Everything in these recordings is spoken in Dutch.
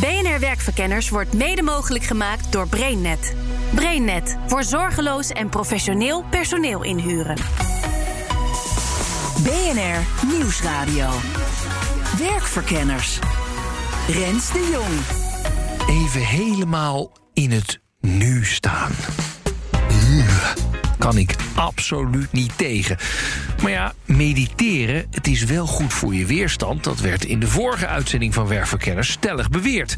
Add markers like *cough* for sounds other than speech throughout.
BNR Werkverkenners wordt mede mogelijk gemaakt door BrainNet. BrainNet voor zorgeloos en professioneel personeel inhuren. BNR Nieuwsradio. Werkverkenners. Rens de Jong. Even helemaal in het nu staan. Kan ik absoluut niet tegen. Maar ja, mediteren, het is wel goed voor je weerstand. Dat werd in de vorige uitzending van Werkverkenners stellig beweerd.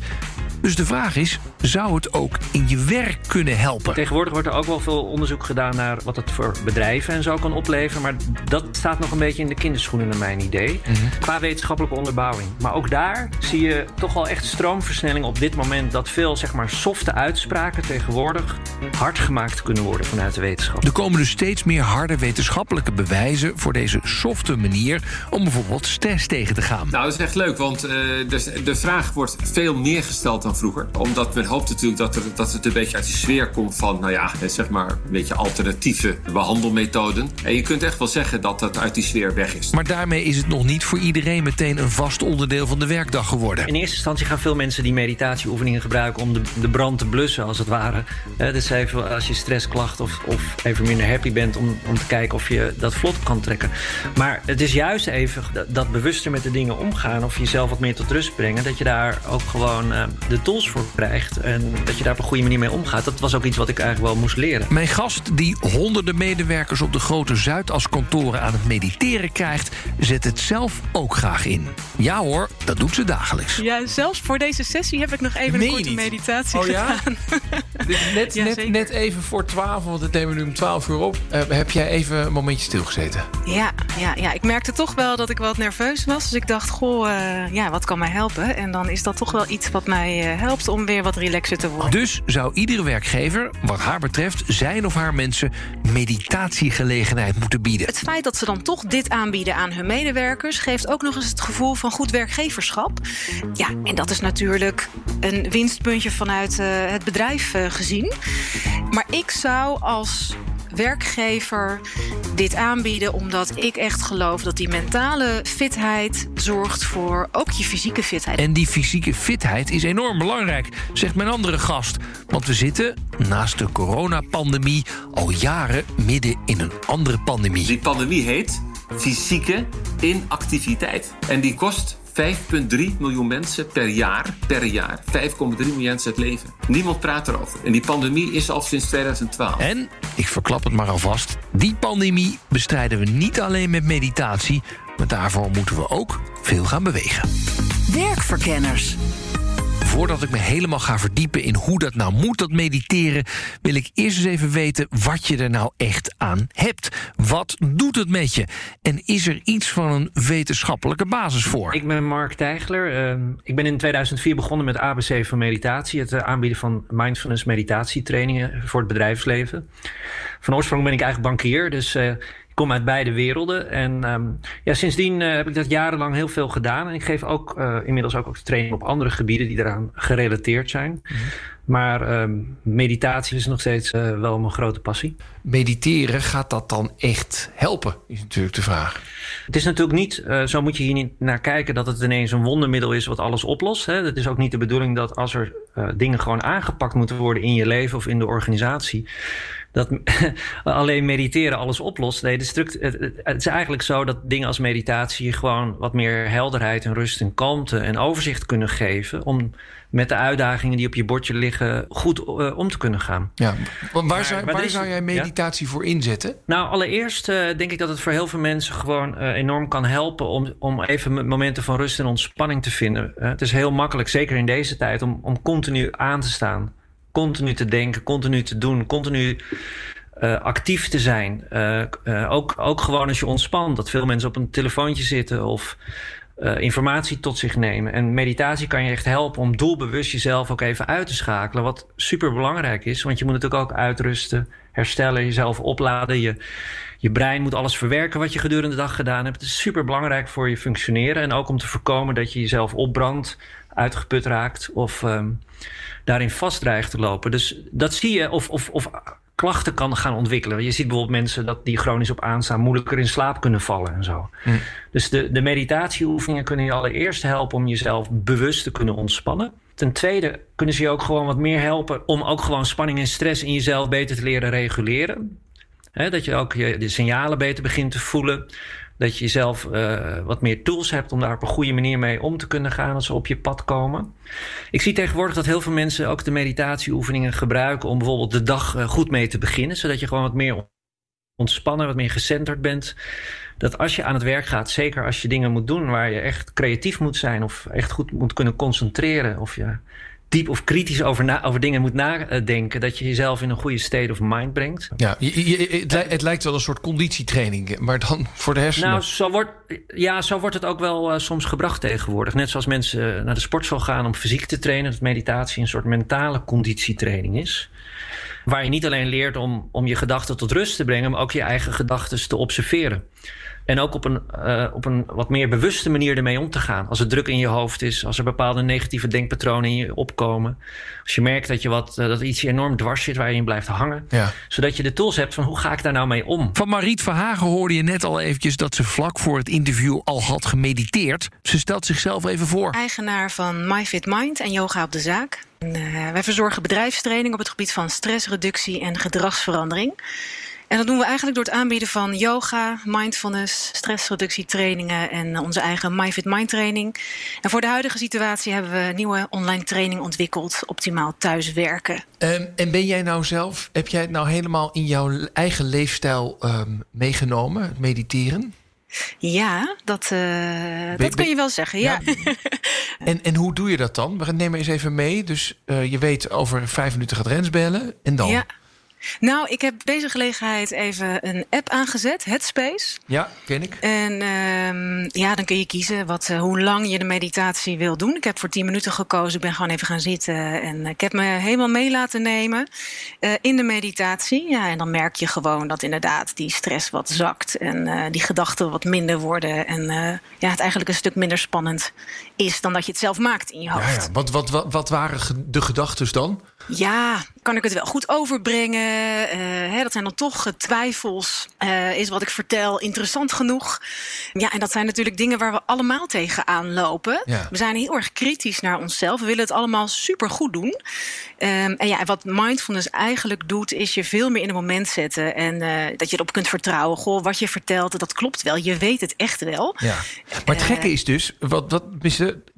Dus de vraag is, zou het ook in je werk kunnen helpen? Tegenwoordig wordt er ook wel veel onderzoek gedaan naar wat het voor bedrijven en zo kan opleveren. Maar dat staat nog een beetje in de kinderschoenen naar mijn idee. Qua wetenschappelijke onderbouwing. Maar ook daar zie je toch wel echt stroomversnelling op dit moment. Dat veel zeg maar softe uitspraken tegenwoordig hard gemaakt kunnen worden vanuit de wetenschap. Er komen dus steeds meer harde wetenschappelijke bewijzen voor deze softe manier om bijvoorbeeld stress tegen te gaan. Nou, dat is echt leuk, want uh, de, de vraag wordt veel meer gesteld dan vroeger. Omdat men hoopt natuurlijk dat, er, dat het een beetje uit de sfeer komt van, nou ja, zeg maar een beetje alternatieve behandelmethoden. En je kunt echt wel zeggen dat dat uit die sfeer weg is. Maar daarmee is het nog niet voor iedereen meteen een vast onderdeel van de werkdag geworden. In eerste instantie gaan veel mensen die meditatieoefeningen gebruiken om de, de brand te blussen, als het ware. Dus even als je stressklacht of, of even minder happy bent om, om te kijken of je dat vlot kan trekken. Maar het is juist even dat, dat bewuster met de dingen omgaan of jezelf wat meer tot rust brengen, dat je daar ook gewoon uh, de tools voor krijgt en dat je daar op een goede manier mee omgaat. Dat was ook iets wat ik eigenlijk wel moest leren. Mijn gast, die honderden medewerkers op de grote Zuidas-kantoren aan het mediteren krijgt, zet het zelf ook graag in. Ja hoor, dat doet ze dagelijks. Ja, zelfs voor deze sessie heb ik nog even een korte niet? meditatie Oh ja? gedaan. *laughs* Net, Ja, net, net even voor 12, want het nemen we nu om 12 uur op. eh, heb jij even een momentje stilgezeten? Ja, ja, ja, ik merkte toch wel dat ik wat nerveus was. Dus ik dacht, goh, eh, ja, wat kan mij helpen? En dan is dat toch wel iets wat mij eh, helpt om weer wat relaxer te worden. Dus zou iedere werkgever, wat haar betreft, zijn of haar mensen meditatiegelegenheid moeten bieden. Het feit dat ze dan toch dit aanbieden aan hun medewerkers... geeft ook nog eens het gevoel van goed werkgeverschap. Ja, en dat is natuurlijk een winstpuntje vanuit eh, het bedrijf eh, gezien. Maar ik zou als werkgever dit aanbieden omdat ik echt geloof dat die mentale fitheid zorgt voor ook je fysieke fitheid. En die fysieke fitheid is enorm belangrijk, zegt mijn andere gast. Want we zitten, naast de coronapandemie, al jaren midden in een andere pandemie. Die pandemie heet fysieke inactiviteit. En die kost 5,3 miljoen mensen per jaar, per jaar. 5,3 miljoen mensen het leven. Niemand praat erover. En die pandemie is al sinds 2012. En, ik verklap het maar alvast, die pandemie bestrijden we niet alleen met meditatie, maar daarvoor moeten we ook veel gaan bewegen. Werkverkenners. Voordat ik me helemaal ga verdiepen in hoe dat nou moet, dat mediteren, wil ik eerst eens even weten wat je er nou echt aan hebt. Wat doet het met je? En is er iets van een wetenschappelijke basis voor? Ik ben Mark Tijgler. Uh, ik ben in 2004 begonnen met ABC voor meditatie. Het uh, aanbieden van mindfulness meditatietrainingen voor het bedrijfsleven. Van oorsprong ben ik eigenlijk bankier, dus uh, ik kom uit beide werelden. En um, ja, sindsdien uh, heb ik dat jarenlang heel veel gedaan. En ik geef ook uh, inmiddels ook, ook training op andere gebieden die eraan gerelateerd zijn. Mm-hmm. Maar um, meditatie is nog steeds uh, wel mijn grote passie. Mediteren, gaat dat dan echt helpen? Is natuurlijk de vraag. Het is natuurlijk niet, zo moet je hier niet naar kijken, dat het ineens een wondermiddel is wat alles oplost. Hè. Het is ook niet de bedoeling dat als er dingen gewoon aangepakt moeten worden in je leven of in de organisatie, dat *laughs* alleen mediteren alles oplost. Nee, de struct, het, het, is eigenlijk zo dat dingen als meditatie gewoon wat meer helderheid en rust en kalmte en overzicht kunnen geven. Om met de uitdagingen die op je bordje liggen goed uh, om te kunnen gaan. Ja, waar, maar, zou, waar is, zou jij meditatie ja? voor inzetten? Nou, allereerst uh, denk ik dat het voor heel veel mensen gewoon uh, enorm kan helpen om, om even momenten van rust en ontspanning te vinden. het is heel makkelijk, zeker in deze tijd, om, om continu aan te staan continu te denken, continu te doen, continu uh, actief te zijn. Uh, uh, ook, ook gewoon als je ontspant, dat veel mensen op een telefoontje zitten of informatie tot zich nemen. En meditatie kan je echt helpen om doelbewust jezelf ook even uit te schakelen. Wat super belangrijk is, want je moet natuurlijk ook uitrusten, herstellen, jezelf opladen. Je, je brein moet alles verwerken wat je gedurende de dag gedaan hebt. Het is super belangrijk voor je functioneren en ook om te voorkomen dat je jezelf opbrandt, uitgeput raakt of um, daarin vast dreigt te lopen. Dus dat zie je, of, of, of klachten kan gaan ontwikkelen. Je ziet bijvoorbeeld mensen dat die chronisch op aanstaan moeilijker in slaap kunnen vallen en zo. Hm. Dus de, de meditatieoefeningen kunnen je allereerst helpen om jezelf bewust te kunnen ontspannen. Ten tweede kunnen ze je ook gewoon wat meer helpen om ook gewoon spanning en stress in jezelf beter te leren reguleren. dat je ook je, de signalen beter begint te voelen. Dat je zelf uh, wat meer tools hebt om daar op een goede manier mee om te kunnen gaan als ze op je pad komen. Ik zie tegenwoordig dat heel veel mensen ook de meditatieoefeningen gebruiken om bijvoorbeeld de dag uh, goed mee te beginnen. Zodat je gewoon wat meer ontspannen, wat meer gecenterd bent. Dat als je aan het werk gaat, zeker als je dingen moet doen waar je echt creatief moet zijn of echt goed moet kunnen concentreren. Of je diep of kritisch over, na, over dingen moet nadenken, dat je jezelf in een goede state of mind brengt. Ja, je, het, lijkt wel een soort conditietraining, maar dan *laughs* voor de hersenen. Nou, zo wordt, ja, zo wordt het ook wel uh, soms gebracht tegenwoordig. Net zoals mensen uh, naar de sportschool gaan om fysiek te trainen, dat meditatie een soort mentale conditietraining is. Waar je niet alleen leert om, om je gedachten tot rust te brengen, maar ook je eigen gedachten te observeren. En ook op een, uh, op een wat meer bewuste manier ermee om te gaan. Als er druk in je hoofd is, als er bepaalde negatieve denkpatronen in je opkomen. Als je merkt dat, je wat, uh, dat iets enorm dwars zit waar je in blijft hangen. Ja. Zodat je de tools hebt van hoe ga ik daar nou mee om. Van Mariet Verhagen hoorde je net al eventjes dat ze vlak voor het interview al had gemediteerd. Ze stelt zichzelf even voor. Eigenaar van MyFit Mind en Yoga op de Zaak. En, uh, wij verzorgen bedrijfstraining op het gebied van stressreductie en gedragsverandering. En dat doen we eigenlijk door het aanbieden van yoga, mindfulness, stressreductietrainingen en onze eigen MyFit Mind training. En voor de huidige situatie hebben we een nieuwe online training ontwikkeld, optimaal thuiswerken. Um, en ben jij nou zelf, heb jij het nou helemaal in jouw eigen leefstijl um, meegenomen, het mediteren? Ja, dat, uh, dat kun je wel zeggen. Ja. ja. *laughs* en, en hoe doe je dat dan? We nemen eens even mee. Dus uh, je weet over vijf minuten gaat Rens bellen. En dan? Ja. Nou, ik heb deze gelegenheid even een app aangezet, Headspace. Ja, ken ik. En uh, ja, dan kun je kiezen wat, uh, hoe lang je de meditatie wil doen. Ik heb voor 10 minuten gekozen. Ik ben gewoon even gaan zitten. En ik heb me helemaal mee laten nemen uh, in de meditatie. Ja, en dan merk je gewoon dat inderdaad die stress wat zakt. En uh, die gedachten wat minder worden. En ja, het eigenlijk een stuk minder spannend is dan dat je het zelf maakt in je hoofd. Ja, ja. Wat, wat, wat, wat waren de gedachten dan? Ja, kan ik het wel goed overbrengen? Uh, hè, dat zijn dan toch twijfels. Uh, is wat ik vertel interessant genoeg? Ja, en dat zijn natuurlijk dingen waar we allemaal tegenaan lopen. Ja. We zijn heel erg kritisch naar onszelf. We willen het allemaal super goed doen. Um, en ja, wat mindfulness eigenlijk doet, is je veel meer in een moment zetten. En uh, dat je erop kunt vertrouwen. Goh, wat je vertelt, dat klopt wel. Je weet het echt wel. Ja. Maar het gekke is dus, wat, wat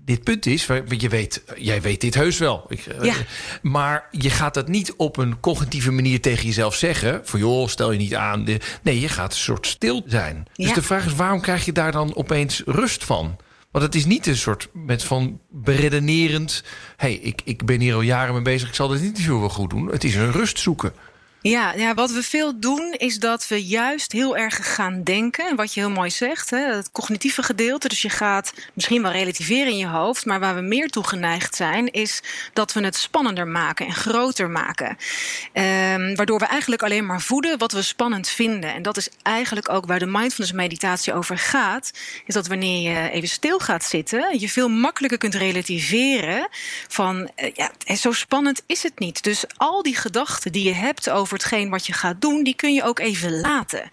dit punt is, want je weet, jij weet dit heus wel. Ik, ja. Maar je gaat dat niet op een cognitieve manier tegen jezelf zeggen. Van joh, stel je niet aan. Nee, je gaat een soort stil zijn. Dus de vraag is, waarom krijg je daar dan opeens rust van? Want het is niet een soort met van beredenerend. hey, ik, ik ben hier al jaren mee bezig. Ik zal dit niet zo wel goed doen. Het is een rust zoeken. Ja, ja, wat we veel doen is dat we juist heel erg gaan denken. Wat je heel mooi zegt, hè, het cognitieve gedeelte. Dus je gaat misschien wel relativeren in je hoofd. Maar waar we meer toe geneigd zijn, is dat we het spannender maken en groter maken. Um, waardoor we eigenlijk alleen maar voeden wat we spannend vinden. En dat is eigenlijk ook waar de mindfulness meditatie over gaat. Is dat wanneer je even stil gaat zitten, je veel makkelijker kunt relativeren. Van uh, ja, zo spannend is het niet. Dus al die gedachten die je hebt over hetgeen wat je gaat doen, die kun je ook even laten.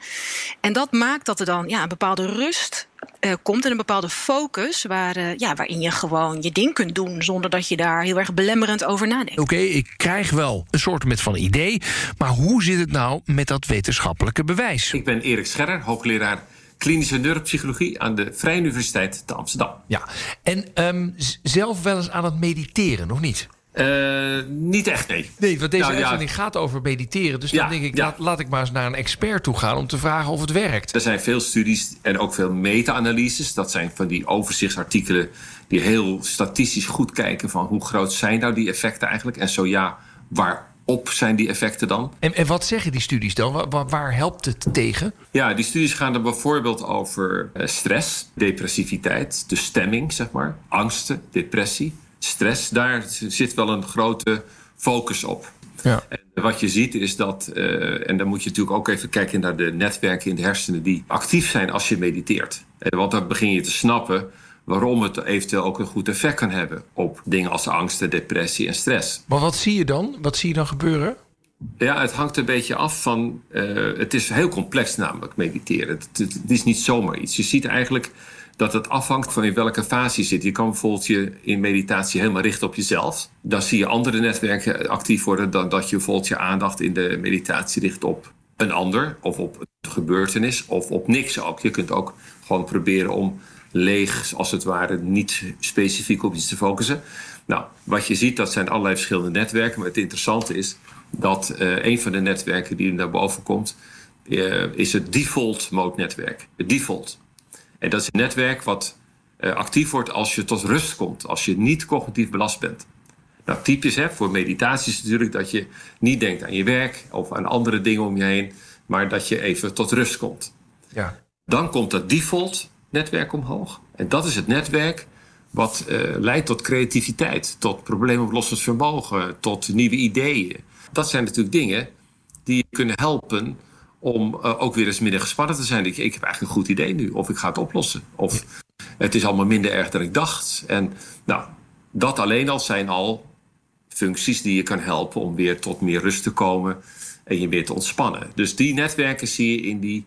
En dat maakt dat er dan ja, een bepaalde rust uh, komt en een bepaalde focus waar, uh, ja, waarin je gewoon je ding kunt doen zonder dat je daar heel erg belemmerend over nadenkt. Oké, okay, ik krijg wel een soort met van idee, maar hoe zit het nou met dat wetenschappelijke bewijs? Ik ben Erik Scherrer, hoogleraar klinische neuropsychologie aan de Vrije Universiteit te Amsterdam. Ja, en um, zelf wel eens aan het mediteren, nog niet? Uh, niet echt, nee. Nee, want deze nou, uitzending ja. gaat over mediteren. Dus dan ja, denk ik, ja. laat, laat, ik maar eens naar een expert toe gaan... om te vragen of het werkt. Er zijn veel studies en ook veel meta-analyses. Dat zijn van die overzichtsartikelen... die heel statistisch goed kijken van hoe groot zijn nou die effecten eigenlijk. En zo ja, waar op zijn die effecten dan. En, en wat zeggen die studies dan? Waar, waar- waar helpt het tegen? Ja, die studies gaan er bijvoorbeeld over eh, stress, depressiviteit, de stemming, zeg maar, angsten, depressie, stress. Daar zit wel een grote focus op. Ja. En wat je ziet is dat, eh, en dan moet je natuurlijk ook even kijken naar de netwerken in de hersenen die actief zijn als je mediteert. Eh, Want dan begin je te snappen waarom het eventueel ook een goed effect kan hebben op dingen als angsten, depressie en stress. Maar wat zie je dan? Wat zie je dan gebeuren? Ja, het hangt een beetje af van. eh, het is heel complex, namelijk mediteren. Het, het- het is niet zomaar iets. Je ziet eigenlijk dat het afhangt van in welke fase je zit. Je kan bijvoorbeeld je in meditatie helemaal richten op jezelf. Dan zie je andere netwerken actief worden dan dat je bijvoorbeeld je aandacht in de meditatie richt op een ander, of op een gebeurtenis, of op niks ook. Je kunt ook gewoon proberen om leeg, als het ware, niet specifiek op iets te focussen. Nou, wat je ziet, dat zijn allerlei verschillende netwerken. Maar het interessante is dat eh, een van de netwerken die naar boven komt, eh, is het default mode netwerk. Het default. En dat is een netwerk wat eh, actief wordt als je tot rust komt, als je niet cognitief belast bent. Nou, typisch hè, voor meditatie is natuurlijk dat je niet denkt aan je werk of aan andere dingen om je heen, maar dat je even tot rust komt. Ja. Dan komt dat default netwerk omhoog. En dat is het netwerk wat eh, leidt tot creativiteit, tot probleemoplossend vermogen, tot nieuwe ideeën. Dat zijn natuurlijk dingen die je kunnen helpen om eh, ook weer eens minder gespannen te zijn. Ik, ik heb eigenlijk een goed idee nu, of ik ga het oplossen. Of het is allemaal minder erg dan ik dacht. En nou, dat alleen al zijn al functies die je kan helpen om weer tot meer rust te komen en je weer te ontspannen. Dus die netwerken zie je in die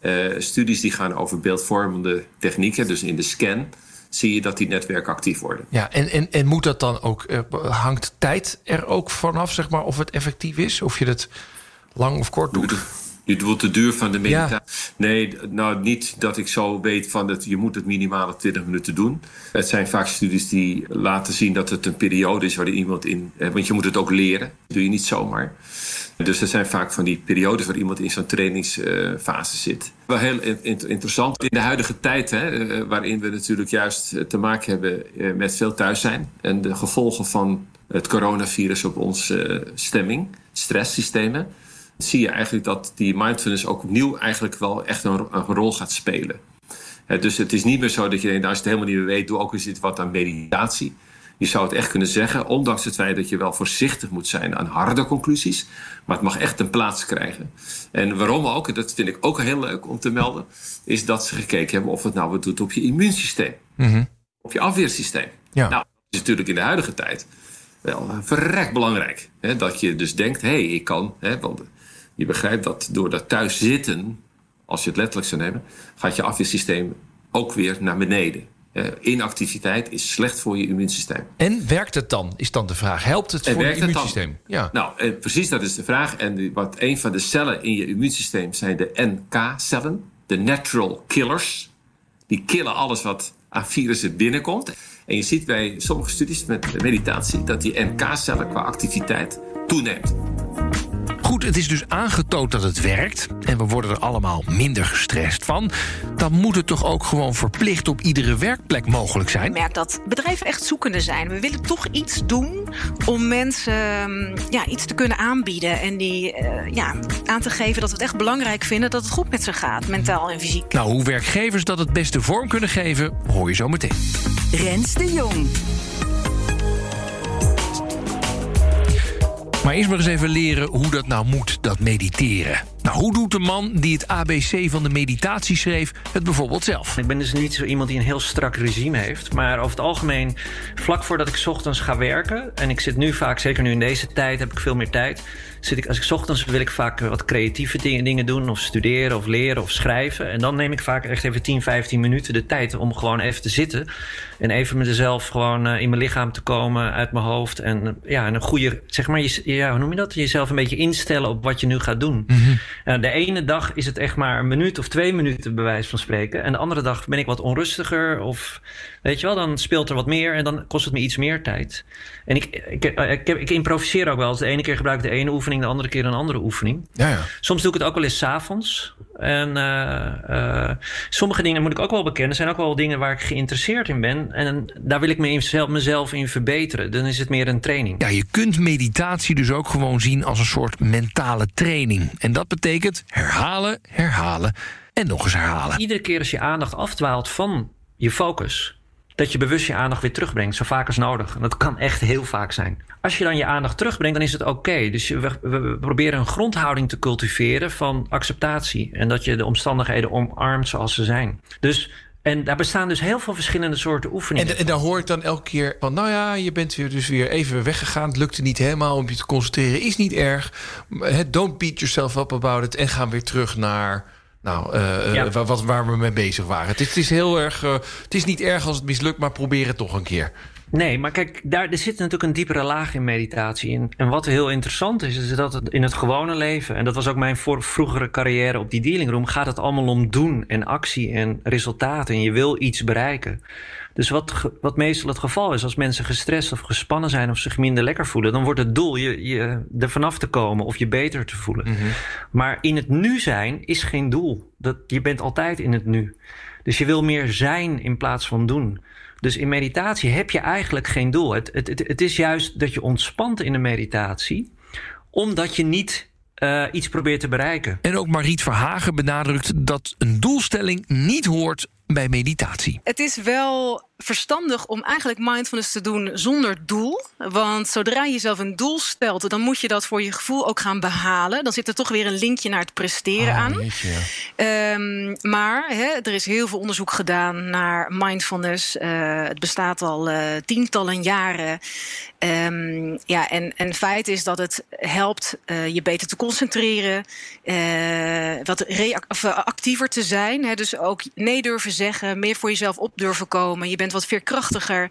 eh, studies die gaan over beeldvormende technieken, dus in de scan, zie je dat die netwerken actief worden. Ja, en, en, en moet dat dan ook, eh, hangt tijd er ook vanaf, zeg maar, of het effectief is? Of je het lang of kort doet? Je bedoelt de duur van de meditatie? Nee, nou niet dat ik zo weet van dat je moet het minimale 20 minuten doen. Het zijn vaak studies die laten zien dat het een periode is waarin iemand in. eh, Want je moet het ook leren. Dat doe je niet zomaar. Dus er zijn vaak van die periodes waar iemand in zo'n trainingsfase zit. Wel heel in- in- interessant in de huidige tijd, hè, eh, waarin we natuurlijk juist eh, te maken hebben eh, met veel thuis zijn. En de gevolgen van het coronavirus op onze stemming, stresssystemen zie je eigenlijk dat die mindfulness ook opnieuw eigenlijk wel echt een, een rol gaat spelen. Dus het is niet meer zo dat je denkt, nou, als je het helemaal niet meer weet, doe ook eens iets wat aan meditatie. Je zou het echt kunnen zeggen, ondanks het feit dat je wel voorzichtig moet zijn aan harde conclusies, maar het mag echt een plaats krijgen. En waarom ook, en dat vind ik ook heel leuk om te melden, is dat ze gekeken hebben of het nou wat doet op je immuunsysteem, op je afweersysteem. Ja. Nou, dat is natuurlijk in de huidige tijd wel verrek belangrijk. Hè? Dat je dus denkt, hé, hey, ik kan. Hè, want je begrijpt dat door dat thuis zitten, als je het letterlijk zou nemen, gaat je afweersysteem ook weer naar beneden. Eh, inactiviteit is slecht voor je immuunsysteem. En werkt het dan, is dan de vraag. Helpt het En voor het immuunsysteem? Ja. Nou, eh, precies dat is de vraag. En die- wat een van de cellen in je immuunsysteem zijn de NK-cellen, de natural killers. Die killen alles wat aan virussen binnenkomt. En je ziet bij sommige studies met meditatie dat die NK-cellen qua activiteit toeneemt. Goed, het is dus aangetoond dat het werkt en we worden er allemaal minder gestrest van. Dan moet het toch ook gewoon verplicht op iedere werkplek mogelijk Ik zijn? merk dat bedrijven echt zoekende zijn. We willen toch iets doen om mensen ehm, ja, iets te kunnen aanbieden. En die eh, ja, aan te geven dat we het echt belangrijk vinden dat het goed met ze gaat, mentaal en fysiek. Nou, hoe werkgevers dat het beste vorm kunnen geven, hoor je zo meteen. Rens de Jong. Maar eerst maar eens even leren hoe dat nou moet, dat mediteren. Nou, hoe doet de man die het ABC van de meditatie schreef het bijvoorbeeld zelf? Ik ben dus niet zo iemand die een heel strak regime heeft. Maar over het algemeen, vlak voordat ik 's ochtends ga werken. En ik zit nu vaak, zeker nu in deze tijd, heb ik veel meer tijd. Zit ik, als ik 's ochtends wil ik vaak wat creatieve dingen, doen. Of studeren, of leren, of schrijven. En dan neem ik vaak echt even 10, 15 minuten de tijd om gewoon even te zitten. En even met mezelf gewoon eh, in mijn lichaam te komen, uit mijn hoofd. En ja, en een goede, zeg maar, je, ja, hoe noem je dat? Jezelf een beetje instellen op wat je nu gaat doen. Uh, de ene dag is het echt maar een minuut of twee minuten, bij wijze van spreken. En de andere dag ben ik wat onrustiger. Of weet je wel, dan speelt er wat meer en dan kost het me iets meer tijd. En ik, ik, ik, ik, ik improviseer ook wel. Dus de ene keer gebruik ik de ene oefening, de andere keer een andere oefening. Ja, ja. Soms doe ik het ook wel eens 's avonds. En uh, sommige dingen moet ik ook wel bekennen, zijn ook wel dingen waar ik geïnteresseerd in ben. En daar wil ik me mezelf in verbeteren. Dan is het meer een training. Ja, je kunt meditatie dus ook gewoon zien als een soort mentale training. En dat betekent herhalen, herhalen en nog eens herhalen. Iedere keer als je aandacht afdwaalt van je focus, dat je bewust je aandacht weer terugbrengt, zo vaak als nodig. En dat kan echt heel vaak zijn. Als je dan je aandacht terugbrengt, dan is het oké. Dus we, proberen een grondhouding te cultiveren van acceptatie. En dat je de omstandigheden omarmt zoals ze zijn. Dus en daar bestaan dus heel veel verschillende soorten oefeningen. En, en daar hoor ik dan elke keer van, nou ja, je bent weer dus weer even weggegaan. Het lukte niet helemaal om je te concentreren. Is niet erg. Don't beat yourself up about it. En gaan weer terug naar nou, uh, wat, waar we mee bezig waren. Het is, het is heel erg. Uh, het is niet erg als het mislukt, maar probeer het toch een keer. Nee, maar kijk, daar, er zit natuurlijk een diepere laag in meditatie. in. en wat heel interessant is, is dat het in het gewone leven, en dat was ook mijn voor, vroegere carrière op die dealing room, gaat het allemaal om doen en actie en resultaten. En je wil iets bereiken. Dus wat, wat meestal het geval is, als mensen gestrest of gespannen zijn of zich minder lekker voelen, dan wordt het doel je, je er vanaf te komen of je beter te voelen. Mhm. Maar in het nu zijn is geen doel. Dat, je bent altijd in het nu. Dus je wil meer zijn in plaats van doen. Dus in meditatie heb je eigenlijk geen doel. Het, het, het, het is juist dat je ontspant in de meditatie, omdat je niet uh, iets probeert te bereiken. En ook Mariet Verhagen benadrukt dat een doelstelling niet hoort bij meditatie. Het is wel verstandig om eigenlijk mindfulness te doen zonder doel. Want zodra je jezelf een doel stelt, dan moet je dat voor je gevoel ook gaan behalen. Dan zit er toch weer een linkje naar het presteren oh, aan. um, maar er is heel veel onderzoek gedaan naar mindfulness. Uh, het bestaat al uh, tientallen jaren. Um, ja, en, en feit is dat het helpt uh, je beter te concentreren, wat actiever te zijn. Dus ook nee durven zeggen, meer voor jezelf op durven komen. Je bent wat veerkrachtiger.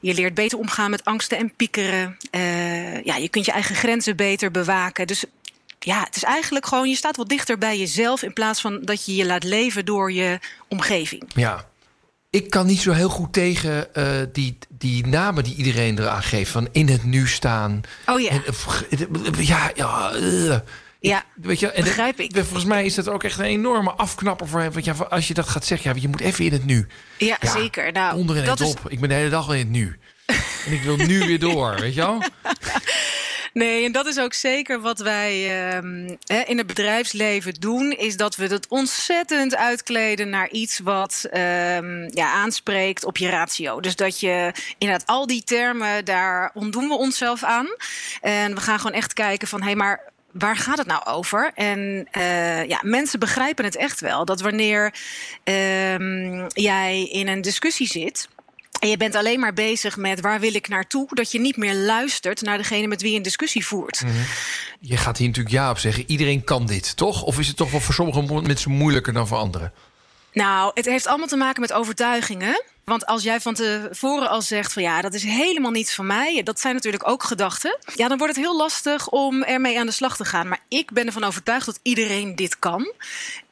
Je leert beter omgaan met angsten en piekeren. Uh, ja, je kunt je eigen grenzen beter bewaken. Dus ja, het is eigenlijk gewoon, je staat wat dichter bij jezelf in plaats van dat je je laat leven door je omgeving. Ja. Ik kan niet zo heel goed tegen uh, die, die namen die iedereen eraan geeft. Van in het nu staan. Oh ja. En, ja, ja. Uh. Ja, weet je, en begrijp ik. Volgens mij is dat ook echt een enorme afknapper voor hem. Want ja, als je dat gaat zeggen, ja, je moet even in het nu. Ja, zeker. Nou, onder en dat is... op. Ik ben de hele dag in het nu. *laughs* en ik wil nu weer door, weet je wel? *laughs* Nee, en dat is ook zeker wat wij uh, in het bedrijfsleven doen, is dat we het ontzettend uitkleden naar iets wat uh, ja, aanspreekt op je ratio. Dus dat je inderdaad al die termen, daar ontdoen we onszelf aan. En we gaan gewoon echt kijken van hé, hey, maar waar gaat het nou over? En uh, ja, mensen begrijpen het echt wel. Dat wanneer uh, jij in een discussie zit. En je bent alleen maar bezig met waar wil ik naartoe, dat je niet meer luistert naar degene met wie je een discussie voert. Mm -hmm. Je gaat hier natuurlijk ja op zeggen. Iedereen kan dit, toch? Of is het toch wel voor sommige mensen moeilijker dan voor anderen? Nou, het heeft allemaal te maken met overtuigingen. Want als jij van tevoren al zegt van ja, dat is helemaal niets van mij, dat zijn natuurlijk ook gedachten. Ja, dan wordt het heel lastig om ermee aan de slag te gaan. Maar ik ben ervan overtuigd dat iedereen dit kan.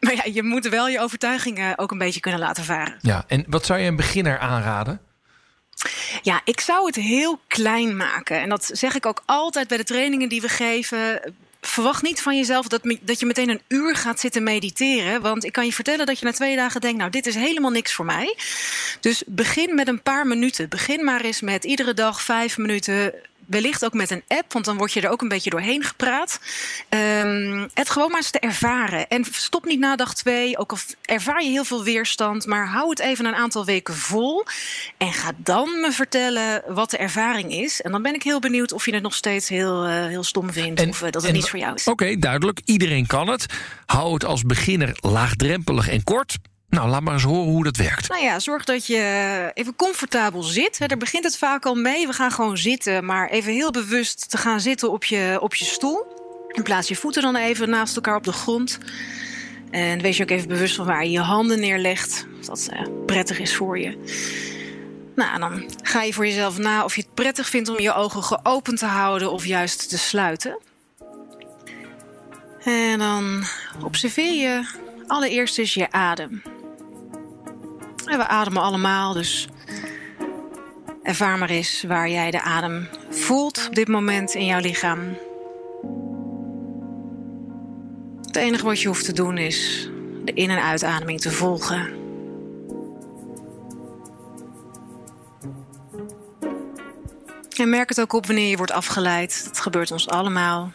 Maar ja, je moet wel je overtuigingen ook een beetje kunnen laten varen. Ja, en wat zou je een beginner aanraden? Ja, ik zou het heel klein maken. En dat zeg ik ook altijd bij de trainingen die we geven verwacht niet van jezelf dat, dat je meteen een uur gaat zitten mediteren. Want ik kan je vertellen dat je na twee dagen denkt: Nou, dit is helemaal niks voor mij. Dus begin met een paar minuten. Begin maar eens met iedere dag vijf minuten wellicht ook met een app, want dan word je er ook een beetje doorheen gepraat. Um, het gewoon maar eens te ervaren. En stop niet na dag twee, ook al ervaar je heel veel weerstand, maar hou het even een aantal weken vol. En ga dan me vertellen wat de ervaring is. En dan ben ik heel benieuwd of je het nog steeds heel, uh, heel stom vindt. of uh, dat het niet voor jou is. Oké, okay, duidelijk. Iedereen kan het. Hou het als beginner laagdrempelig en kort. Nou, laat maar eens horen hoe dat werkt. Nou ja, zorg dat je even comfortabel zit. Daar begint het vaak al mee. We gaan gewoon zitten, maar even heel bewust te gaan zitten op je, op je stoel. En plaats je voeten dan even naast elkaar op de grond. En wees je ook even bewust van waar je je handen neerlegt. Dat uh, prettig is voor je. Nou, dan ga je voor jezelf na of je het prettig vindt om je ogen geopend te houden of juist te sluiten. En dan observeer je allereerst eens je adem. We ademen allemaal, dus ervaar maar eens waar jij de adem voelt op dit moment in jouw lichaam. Het enige wat je hoeft te doen is de in- en uitademing te volgen. En merk het ook op wanneer je wordt afgeleid. Dat gebeurt ons allemaal.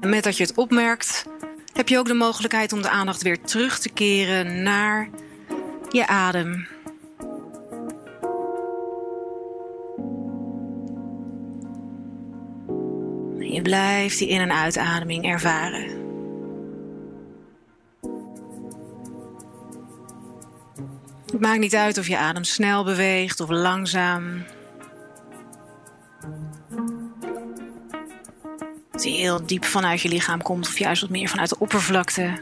En met dat je het opmerkt, heb je ook de mogelijkheid om de aandacht weer terug te keren naar je adem. Je blijft die in- en uitademing ervaren. Het maakt niet uit of je adem snel beweegt of langzaam. Dat hij heel diep vanuit je lichaam komt of juist wat meer vanuit de oppervlakte.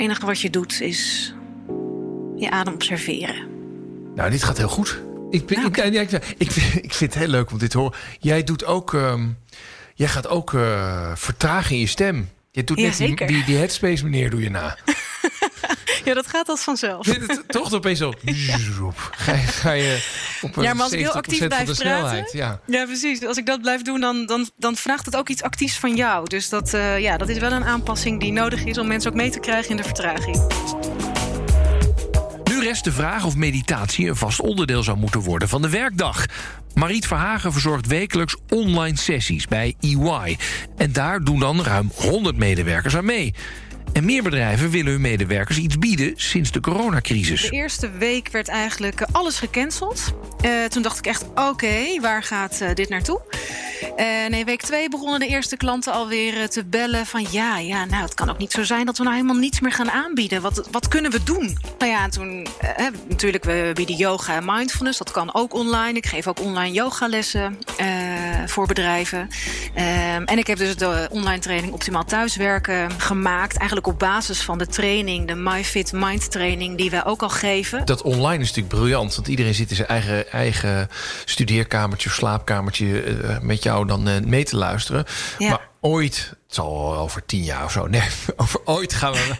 Enige wat je doet is je adem observeren. Nou, dit gaat heel goed. Ik, ben, ik, ik, ik, ik vind het heel leuk om dit te horen. Jij doet ook. ehm, jij gaat ook eh, vertragen in je stem. Je doet Ja, net die, die, die headspace meneer doe je na. *laughs* *laughs* Ja, dat gaat als vanzelf. Toch opeens zo. *laughs* Ga je, ga je op een Ja, maar als ik heel 70% actief blijf de snelheid. praten... Ja. Ja, precies. Als ik dat blijf doen, dan, dan, dan vraagt het ook iets actiefs van jou. Dus dat, eh, ja, dat is wel een aanpassing die nodig is... om mensen ook mee te krijgen in de vertraging. Nu rest de vraag of meditatie een vast onderdeel zou moeten worden van de werkdag. Mariet Verhagen verzorgt wekelijks online sessies bij EY. En daar doen dan ruim 100 medewerkers aan mee. En meer bedrijven willen hun medewerkers iets bieden sinds de coronacrisis. De eerste week werd eigenlijk eh, alles gecanceld. Eh, toen dacht ik echt, oké, waar gaat eh, dit naartoe? En in week twee begonnen de eerste klanten alweer te bellen van... ja, ja, nou, het kan ook niet zo zijn dat we nou helemaal niets meer gaan aanbieden. Wat, wat kunnen we doen? Nou ja, toen eh, natuurlijk, we bieden yoga en mindfulness. Dat kan ook online. Ik geef ook online yogalessen eh, voor bedrijven. Ehm, en ik heb dus de online training Optimaal Thuiswerken gemaakt. Eigenlijk op basis van de training, de MyFit Mind training... die wij ook al geven. Dat online is natuurlijk briljant. Want iedereen zit in zijn eigen, eigen studeerkamertje of slaapkamertje eh, met jou dan eh, mee te luisteren. Ja. Maar ooit, het zal over tien jaar of zo. Nee, *laughs* over ooit gaan we.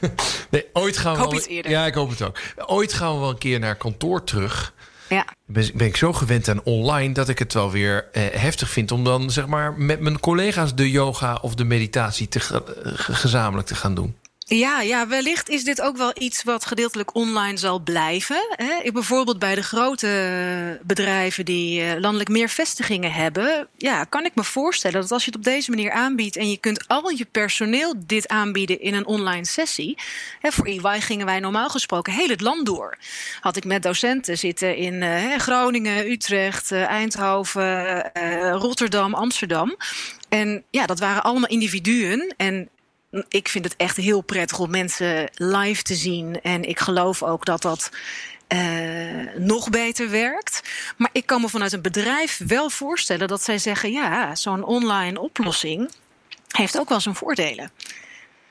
*laughs* nee, ooit gaan we Ik hoop wel- iets eerder. Ja, ik hoop het ook. Ooit gaan we wel een keer naar kantoor terug. Ja. Ben, ik zo gewend aan online dat ik het wel weer eh, heftig vind om dan zeg maar met mijn collega's de yoga of de meditatie te, ge- gezamenlijk te gaan doen. Ja, ja, wellicht is dit ook wel iets wat gedeeltelijk online zal blijven. Hè. Bijvoorbeeld bij de grote bedrijven die eh, landelijk meer vestigingen hebben, ja, kan ik me voorstellen dat als je het op deze manier aanbiedt en je kunt al je personeel dit aanbieden in een online sessie. Hè, voor EY gingen wij normaal gesproken heel het land door. Had ik met docenten zitten in eh, Groningen, Utrecht, eh, Eindhoven, Rotterdam, Amsterdam. En ja, dat waren allemaal individuen. En ik vind het echt heel prettig om mensen live te zien. En ik geloof ook dat dat eh, nog beter werkt. Maar ik kan me vanuit een bedrijf wel voorstellen dat zij zeggen: ja, zo'n online oplossing heeft ook wel zijn voordelen.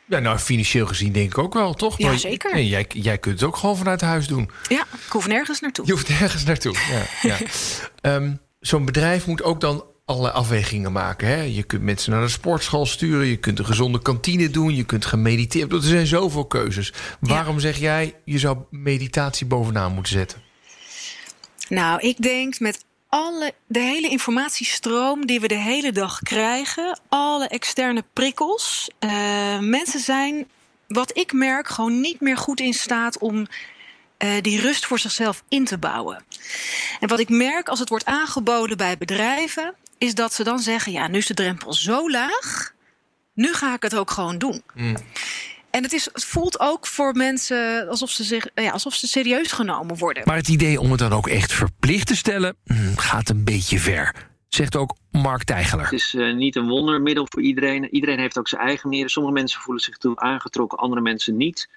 Ja, nou, financieel gezien denk ik ook wel, toch? Ja, zeker. nee, jij, jij kunt het ook gewoon vanuit huis doen. Ja, ik hoef nergens naartoe. Je hoeft nergens naartoe. Ja, ja. *laughs* Ehm, Zo'n bedrijf moet ook dan allerlei afwegingen maken. Hè? Je kunt mensen naar de sportschool sturen. Je kunt een gezonde kantine doen. Je kunt gaan mediteren. Er zijn zoveel keuzes. Waarom zeg jij, je zou meditatie bovenaan moeten zetten? Nou, ik denk met alle, de hele informatiestroom die we de hele dag krijgen, alle externe prikkels. eh, mensen zijn, wat ik merk, gewoon niet meer goed in staat om eh, die rust voor zichzelf in te bouwen. En wat ik merk als het wordt aangeboden bij bedrijven, is dat ze dan zeggen: ja, nu is de drempel zo laag, nu ga ik het ook gewoon doen. En het, is, het voelt ook voor mensen alsof ze, zich, ja, alsof ze serieus genomen worden. Maar het idee om het dan ook echt verplicht te stellen hm, gaat een beetje ver. Zegt ook Mark Tijgeler. Het is eh, niet een wondermiddel voor iedereen. Iedereen heeft ook zijn eigen manieren. Sommige mensen voelen zich toe aangetrokken, andere mensen niet.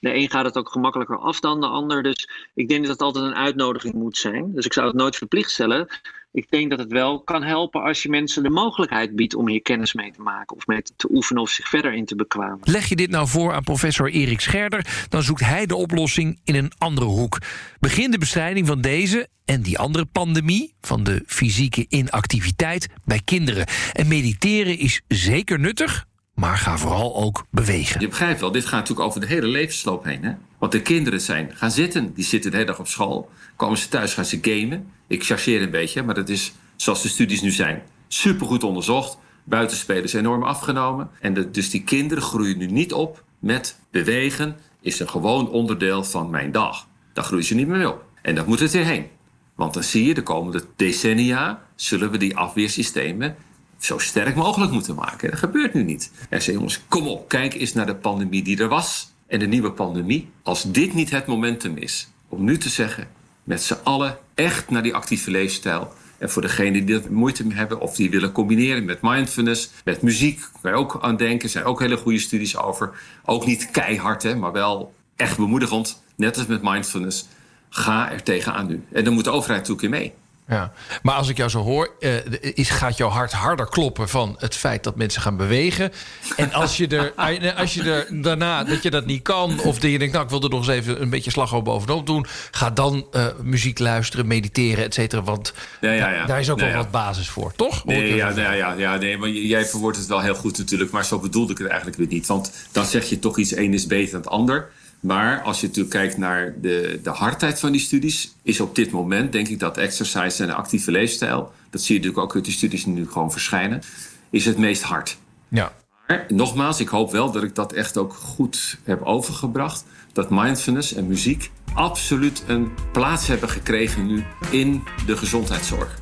De een gaat het ook gemakkelijker af dan de ander. Dus ik denk dat het altijd een uitnodiging moet zijn. Dus ik zou het nooit verplicht stellen. Ik denk dat het wel kan helpen als je mensen de mogelijkheid biedt om hier kennis mee te maken. Of mee te oefenen of zich verder in te bekwamen. Leg je dit nou voor aan professor Erik Scherder, dan zoekt hij de oplossing in een andere hoek. Begin de bestrijding van deze en die andere pandemie, van de fysieke inactiviteit, bij kinderen. En mediteren is zeker nuttig, maar ga vooral ook bewegen. Je begrijpt wel, dit gaat natuurlijk over de hele levensloop heen. Hè? Want de kinderen zijn gaan zitten. Die zitten de hele dag op school. Komen ze thuis, gaan ze gamen. Ik chargeer een beetje, maar dat is zoals de studies nu zijn. Supergoed onderzocht. buitenspelen is enorm afgenomen. En dus die kinderen groeien nu niet op met bewegen is een gewoon onderdeel van mijn dag. Daar groeien ze niet meer op. En dat moet het weer heen. Want dan zie je, de komende decennia zullen we die afweersystemen zo sterk mogelijk moeten maken. Dat gebeurt nu niet. En ze jongens, kom op, kijk eens naar de pandemie die er was. En de nieuwe pandemie. Als dit niet het momentum is om nu te zeggen, met z'n allen echt naar die actieve leefstijl. En voor degenen die er moeite hebben of die willen combineren met mindfulness, met muziek, kan je ook aan denken. Zijn ook hele goede studies over. Ook niet keihard, hè, maar wel echt bemoedigend. Net als met mindfulness. Ga er tegenaan nu. En dan moet de overheid natuurlijk in mee. Ja, maar als ik jou zo hoor, uh, is, gaat jouw hart harder kloppen van het feit dat mensen gaan bewegen. En als je er, *laughs* als je er daarna dat je dat niet kan, of dat je denkt, nou, ik wil er nog eens even een beetje slagroom bovenop doen, ga dan uh, muziek luisteren, mediteren, et cetera. Want ja, ja, ja. daar is ook wel wat basis voor, toch? Nee, ja, ja, ja, ja, nee, maar jij verwoordt het wel heel goed natuurlijk, maar zo bedoelde ik het eigenlijk weer niet. Want dan zeg je toch iets, één is beter dan het ander. Maar als je natuurlijk kijkt naar de, de hardheid van die studies, is op dit moment denk ik dat exercise en actieve leefstijl, dat zie je natuurlijk ook uit die studies die nu gewoon verschijnen, is het meest hard. Ja. Maar nogmaals, ik hoop wel dat ik dat echt ook goed heb overgebracht. Dat mindfulness en muziek absoluut een plaats hebben gekregen nu in de gezondheidszorg.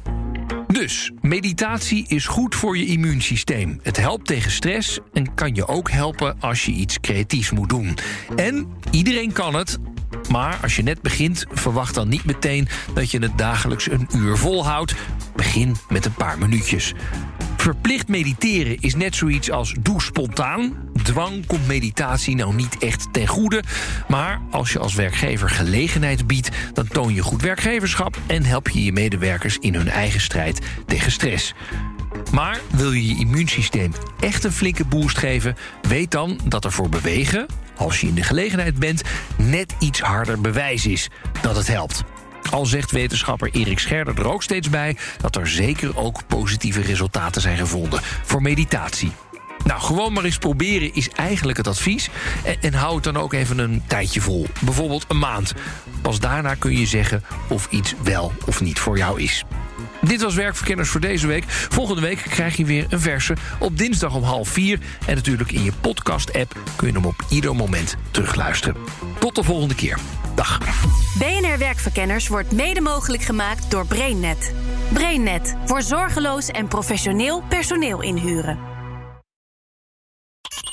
Dus meditatie is goed voor je immuunsysteem. Het helpt tegen stress en kan je ook helpen als je iets creatiefs moet doen. En iedereen kan het. Maar als je net begint, verwacht dan niet meteen dat je het dagelijks een uur volhoudt. Begin met een paar minuutjes. Verplicht mediteren is net zoiets als doe spontaan. Dwang komt meditatie nou niet echt ten goede. Maar als je als werkgever gelegenheid biedt, dan toon je goed werkgeverschap en help je je medewerkers in hun eigen strijd tegen stress. Maar wil je je immuunsysteem echt een flinke boost geven, weet dan dat er voor bewegen, als je in de gelegenheid bent, net iets harder bewijs is dat het helpt. Al zegt wetenschapper Erik Scherder er ook steeds bij dat er zeker ook positieve resultaten zijn gevonden voor meditatie. Nou, gewoon maar eens proberen is eigenlijk het advies. En, en hou het dan ook even een tijdje vol. Bijvoorbeeld een maand. Pas daarna kun je zeggen of iets wel of niet voor jou is. Dit was Werkverkenners voor deze week. Volgende week krijg je weer een verse op dinsdag om half vier. En natuurlijk in je podcast-app kun je hem op ieder moment terugluisteren. Tot de volgende keer. Dag. BNR Werkverkenners wordt mede mogelijk gemaakt door BrainNet. BrainNet voor zorgeloos en professioneel personeel inhuren.